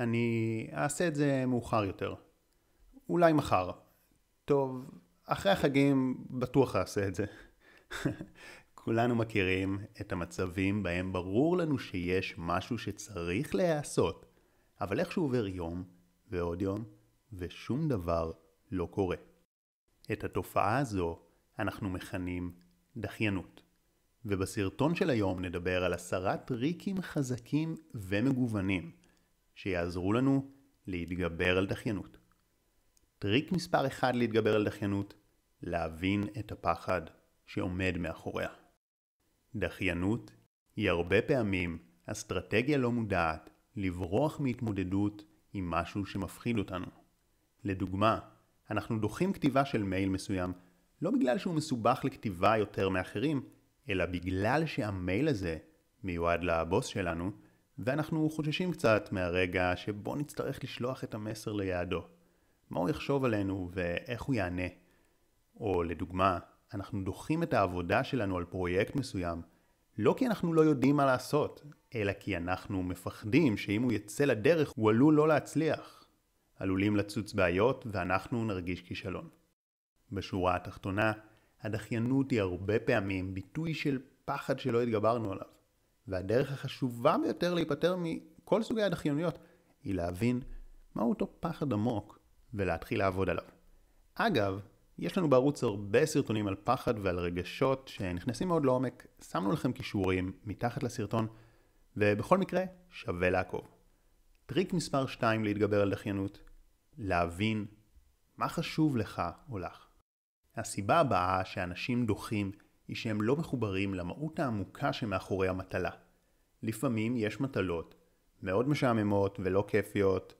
אני אעשה את זה מאוחר יותר. אולי מחר. טוב, אחרי החגים בטוח אעשה את זה. כולנו מכירים את המצבים בהם ברור לנו שיש משהו שצריך להיעשות, אבל איכשהו עובר יום ועוד יום ושום דבר לא קורה. את התופעה הזו אנחנו מכנים דחיינות. ובסרטון של היום נדבר על עשרה טריקים חזקים ומגוונים שיעזרו לנו להתגבר על דחיינות. טריק מספר אחד להתגבר על דחיינות, להבין את הפחד שעומד מאחוריה. דחיינות היא הרבה פעמים אסטרטגיה לא מודעת לברוח מהתמודדות עם משהו שמפחיד אותנו. לדוגמה, אנחנו דוחים כתיבה של מייל מסוים לא בגלל שהוא מסובך לכתיבה יותר מאחרים, אלא בגלל שהמייל הזה מיועד לבוס שלנו, ואנחנו חוששים קצת מהרגע שבו נצטרך לשלוח את המסר ליעדו. מה הוא יחשוב עלינו ואיך הוא יענה. או לדוגמה, אנחנו דוחים את העבודה שלנו על פרויקט מסוים, לא כי אנחנו לא יודעים מה לעשות, אלא כי אנחנו מפחדים שאם הוא יצא לדרך הוא עלול לא להצליח. עלולים לצוץ בעיות ואנחנו נרגיש כישלון. בשורה התחתונה, הדחיינות היא הרבה פעמים ביטוי של פחד שלא התגברנו עליו. והדרך החשובה ביותר להיפטר מכל סוגי הדחיינויות היא להבין מהו אותו פחד עמוק ולהתחיל לעבוד עליו. אגב, יש לנו בערוץ הרבה סרטונים על פחד ועל רגשות שנכנסים מאוד לעומק, שמנו לכם כישורים מתחת לסרטון, ובכל מקרה שווה לעקוב. טריק מספר 2 להתגבר על דחיינות, להבין מה חשוב לך או לך. הסיבה הבאה שאנשים דוחים היא שהם לא מחוברים למהות העמוקה שמאחורי המטלה. לפעמים יש מטלות מאוד משעממות ולא כיפיות,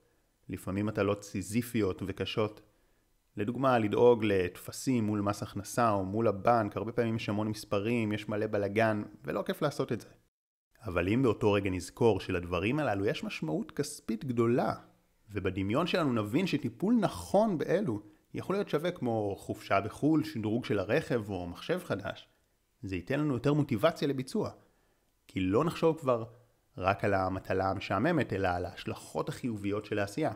לפעמים מטלות סיזיפיות וקשות. לדוגמה, לדאוג לטפסים מול מס הכנסה או מול הבנק, הרבה פעמים יש המון מספרים, יש מלא בלאגן, ולא כיף לעשות את זה. אבל אם באותו רגע נזכור שלדברים הללו יש משמעות כספית גדולה, ובדמיון שלנו נבין שטיפול נכון באלו יכול להיות שווה כמו חופשה בחו"ל, שדרוג של הרכב או מחשב חדש, זה ייתן לנו יותר מוטיבציה לביצוע. כי לא נחשוב כבר רק על המטלה המשעממת, אלא על ההשלכות החיוביות של העשייה.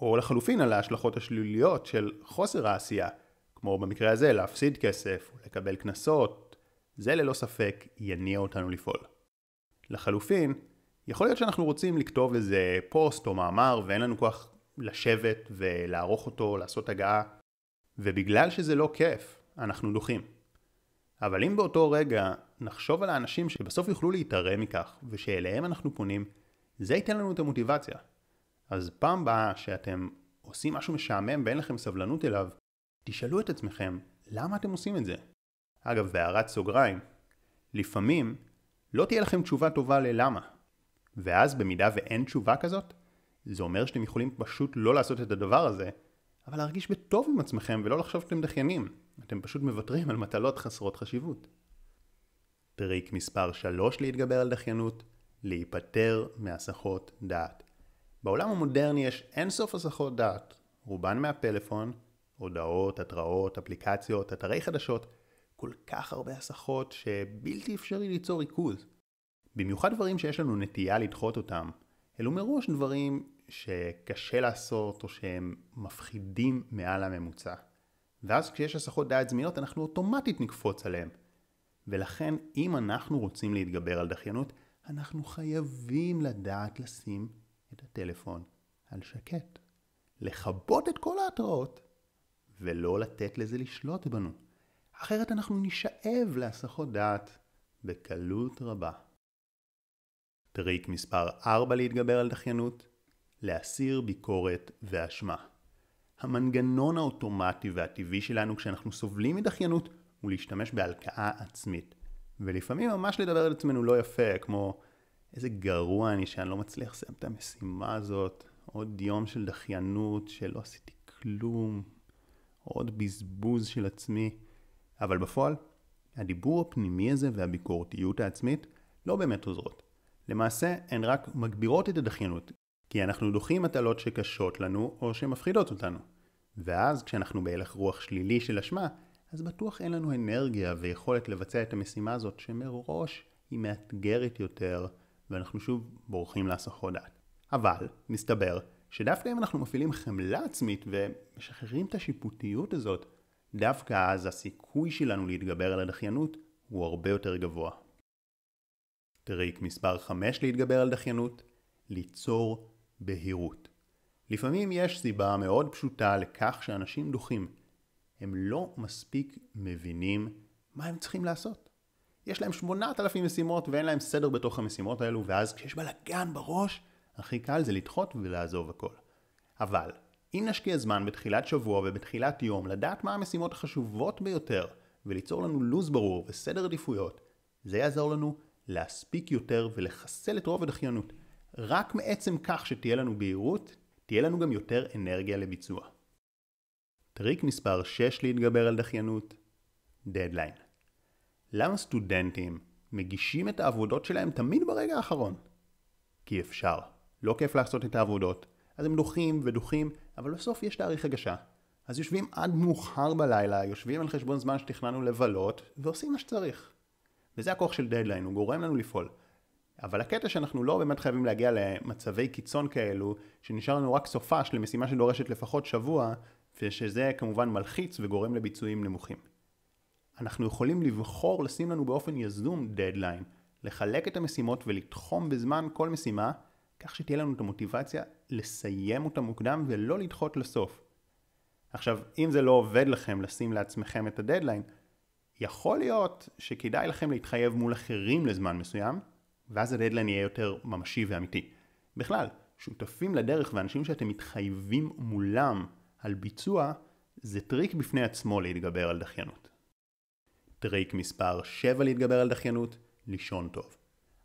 או לחלופין על ההשלכות השליליות של חוסר העשייה, כמו במקרה הזה להפסיד כסף לקבל קנסות, זה ללא ספק יניע אותנו לפעול. לחלופין, יכול להיות שאנחנו רוצים לכתוב איזה פוסט או מאמר ואין לנו כוח לשבת ולערוך אותו, לעשות הגעה, ובגלל שזה לא כיף, אנחנו דוחים. אבל אם באותו רגע נחשוב על האנשים שבסוף יוכלו להתערם מכך, ושאליהם אנחנו פונים, זה ייתן לנו את המוטיבציה. אז פעם באה שאתם עושים משהו משעמם ואין לכם סבלנות אליו, תשאלו את עצמכם, למה אתם עושים את זה? אגב, בהערת סוגריים, לפעמים לא תהיה לכם תשובה טובה ללמה. ואז במידה ואין תשובה כזאת, זה אומר שאתם יכולים פשוט לא לעשות את הדבר הזה, אבל להרגיש בטוב עם עצמכם ולא לחשוב שאתם דחיינים. אתם פשוט מוותרים על מטלות חסרות חשיבות. טריק מספר 3 להתגבר על דחיינות, להיפטר מהסחות דעת. בעולם המודרני יש אינסוף הסחות דעת, רובן מהפלאפון, הודעות, התראות, אפליקציות, אתרי חדשות, כל כך הרבה הסחות שבלתי אפשרי ליצור ריכוז. במיוחד דברים שיש לנו נטייה לדחות אותם, אלו מראש דברים שקשה לעשות או שהם מפחידים מעל הממוצע. ואז כשיש הסחות דעת זמינות אנחנו אוטומטית נקפוץ עליהם. ולכן אם אנחנו רוצים להתגבר על דחיינות, אנחנו חייבים לדעת לשים את הטלפון על שקט. לכבות את כל ההתראות ולא לתת לזה לשלוט בנו. אחרת אנחנו נשאב להסחות דעת בקלות רבה. טריק מספר 4 להתגבר על דחיינות, להסיר ביקורת ואשמה. המנגנון האוטומטי והטבעי שלנו כשאנחנו סובלים מדחיינות הוא להשתמש בהלקאה עצמית. ולפעמים ממש לדבר על עצמנו לא יפה, כמו איזה גרוע אני שאני לא מצליח לסיים את המשימה הזאת, עוד יום של דחיינות שלא עשיתי כלום, עוד בזבוז של עצמי. אבל בפועל, הדיבור הפנימי הזה והביקורתיות העצמית לא באמת עוזרות. למעשה, הן רק מגבירות את הדחיינות, כי אנחנו דוחים מטלות שקשות לנו או שמפחידות אותנו. ואז כשאנחנו בהלך רוח שלילי של אשמה, אז בטוח אין לנו אנרגיה ויכולת לבצע את המשימה הזאת שמראש היא מאתגרת יותר, ואנחנו שוב בורחים להסחות דעת. אבל מסתבר שדווקא אם אנחנו מפעילים חמלה עצמית ומשחררים את השיפוטיות הזאת, דווקא אז הסיכוי שלנו להתגבר על הדחיינות הוא הרבה יותר גבוה. טריק מספר 5 להתגבר על דחיינות, ליצור בהירות. לפעמים יש סיבה מאוד פשוטה לכך שאנשים דוחים. הם לא מספיק מבינים מה הם צריכים לעשות. יש להם 8,000 משימות ואין להם סדר בתוך המשימות האלו, ואז כשיש בלאגן בראש, הכי קל זה לדחות ולעזוב הכל. אבל, אם נשקיע זמן בתחילת שבוע ובתחילת יום לדעת מה המשימות החשובות ביותר, וליצור לנו לו"ז ברור וסדר עדיפויות, זה יעזור לנו להספיק יותר ולחסל את רוב הדחיינות. רק מעצם כך שתהיה לנו בהירות, תהיה לנו גם יותר אנרגיה לביצוע. טריק מספר 6 להתגבר על דחיינות, דדליין. למה סטודנטים מגישים את העבודות שלהם תמיד ברגע האחרון? כי אפשר. לא כיף לעשות את העבודות. אז הם דוחים ודוחים, אבל בסוף יש תאריך הגשה. אז יושבים עד מאוחר בלילה, יושבים על חשבון זמן שתכננו לבלות, ועושים מה שצריך. וזה הכוח של דדליין, הוא גורם לנו לפעול. אבל הקטע שאנחנו לא באמת חייבים להגיע למצבי קיצון כאלו, שנשאר לנו רק סופש למשימה שדורשת לפחות שבוע, ושזה כמובן מלחיץ וגורם לביצועים נמוכים. אנחנו יכולים לבחור לשים לנו באופן יזום דדליין, לחלק את המשימות ולתחום בזמן כל משימה, כך שתהיה לנו את המוטיבציה לסיים אותה מוקדם ולא לדחות לסוף. עכשיו, אם זה לא עובד לכם לשים לעצמכם את הדדליין, יכול להיות שכדאי לכם להתחייב מול אחרים לזמן מסוים, ואז הדדליין יהיה יותר ממשי ואמיתי. בכלל, שותפים לדרך ואנשים שאתם מתחייבים מולם על ביצוע, זה טריק בפני עצמו להתגבר על דחיינות. טריק מספר 7 להתגבר על דחיינות, לישון טוב.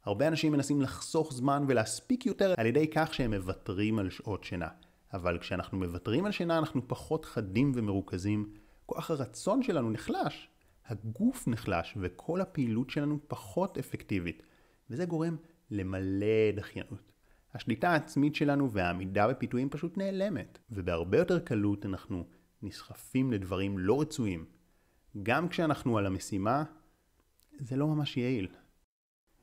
הרבה אנשים מנסים לחסוך זמן ולהספיק יותר על ידי כך שהם מוותרים על שעות שינה. אבל כשאנחנו מוותרים על שינה אנחנו פחות חדים ומרוכזים, כוח הרצון שלנו נחלש, הגוף נחלש וכל הפעילות שלנו פחות אפקטיבית, וזה גורם למלא דחיינות. השליטה העצמית שלנו והעמידה בפיתויים פשוט נעלמת, ובהרבה יותר קלות אנחנו נסחפים לדברים לא רצויים. גם כשאנחנו על המשימה, זה לא ממש יעיל.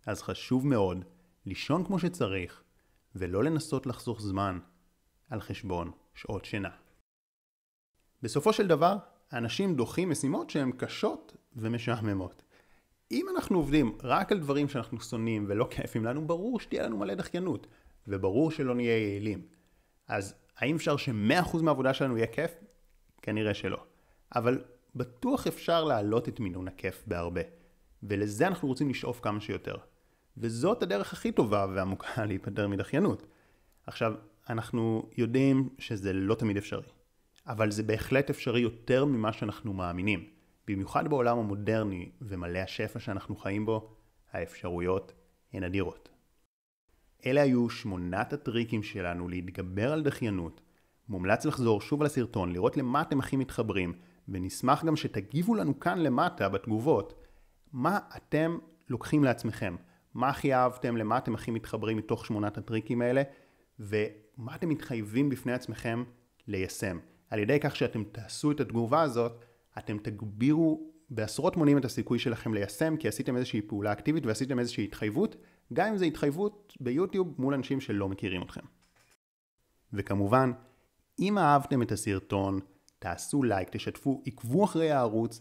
אז חשוב מאוד לישון כמו שצריך, ולא לנסות לחסוך זמן על חשבון שעות שינה. בסופו של דבר, אנשים דוחים משימות שהן קשות ומשעממות. אם אנחנו עובדים רק על דברים שאנחנו שונאים ולא כיפים לנו, ברור שתהיה לנו מלא דחיינות, וברור שלא נהיה יעילים. אז האם אפשר ש-100% מהעבודה שלנו יהיה כיף? כנראה שלא. אבל בטוח אפשר להעלות את מינון הכיף בהרבה. ולזה אנחנו רוצים לשאוף כמה שיותר. וזאת הדרך הכי טובה ועמוקה להיפטר מדחיינות. עכשיו, אנחנו יודעים שזה לא תמיד אפשרי, אבל זה בהחלט אפשרי יותר ממה שאנחנו מאמינים. במיוחד בעולם המודרני ומלא השפע שאנחנו חיים בו, האפשרויות הן אדירות. אלה היו שמונת הטריקים שלנו להתגבר על דחיינות. מומלץ לחזור שוב על הסרטון, לראות למה אתם הכי מתחברים, ונשמח גם שתגיבו לנו כאן למטה בתגובות, מה אתם לוקחים לעצמכם. מה הכי אהבתם, למה אתם הכי מתחברים מתוך שמונת הטריקים האלה, ומה אתם מתחייבים בפני עצמכם ליישם. על ידי כך שאתם תעשו את התגובה הזאת, אתם תגבירו בעשרות מונים את הסיכוי שלכם ליישם, כי עשיתם איזושהי פעולה אקטיבית ועשיתם איזושהי התחייבות, גם אם זו התחייבות ביוטיוב מול אנשים שלא מכירים אתכם. וכמובן, אם אהבתם את הסרטון, תעשו לייק, תשתפו, עקבו אחרי הערוץ,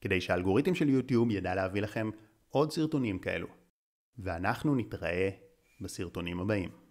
כדי שהאלגוריתם של יוטיוב ידע להביא לכם עוד סרטונים כאלו. ואנחנו נתראה בסרטונים הבאים.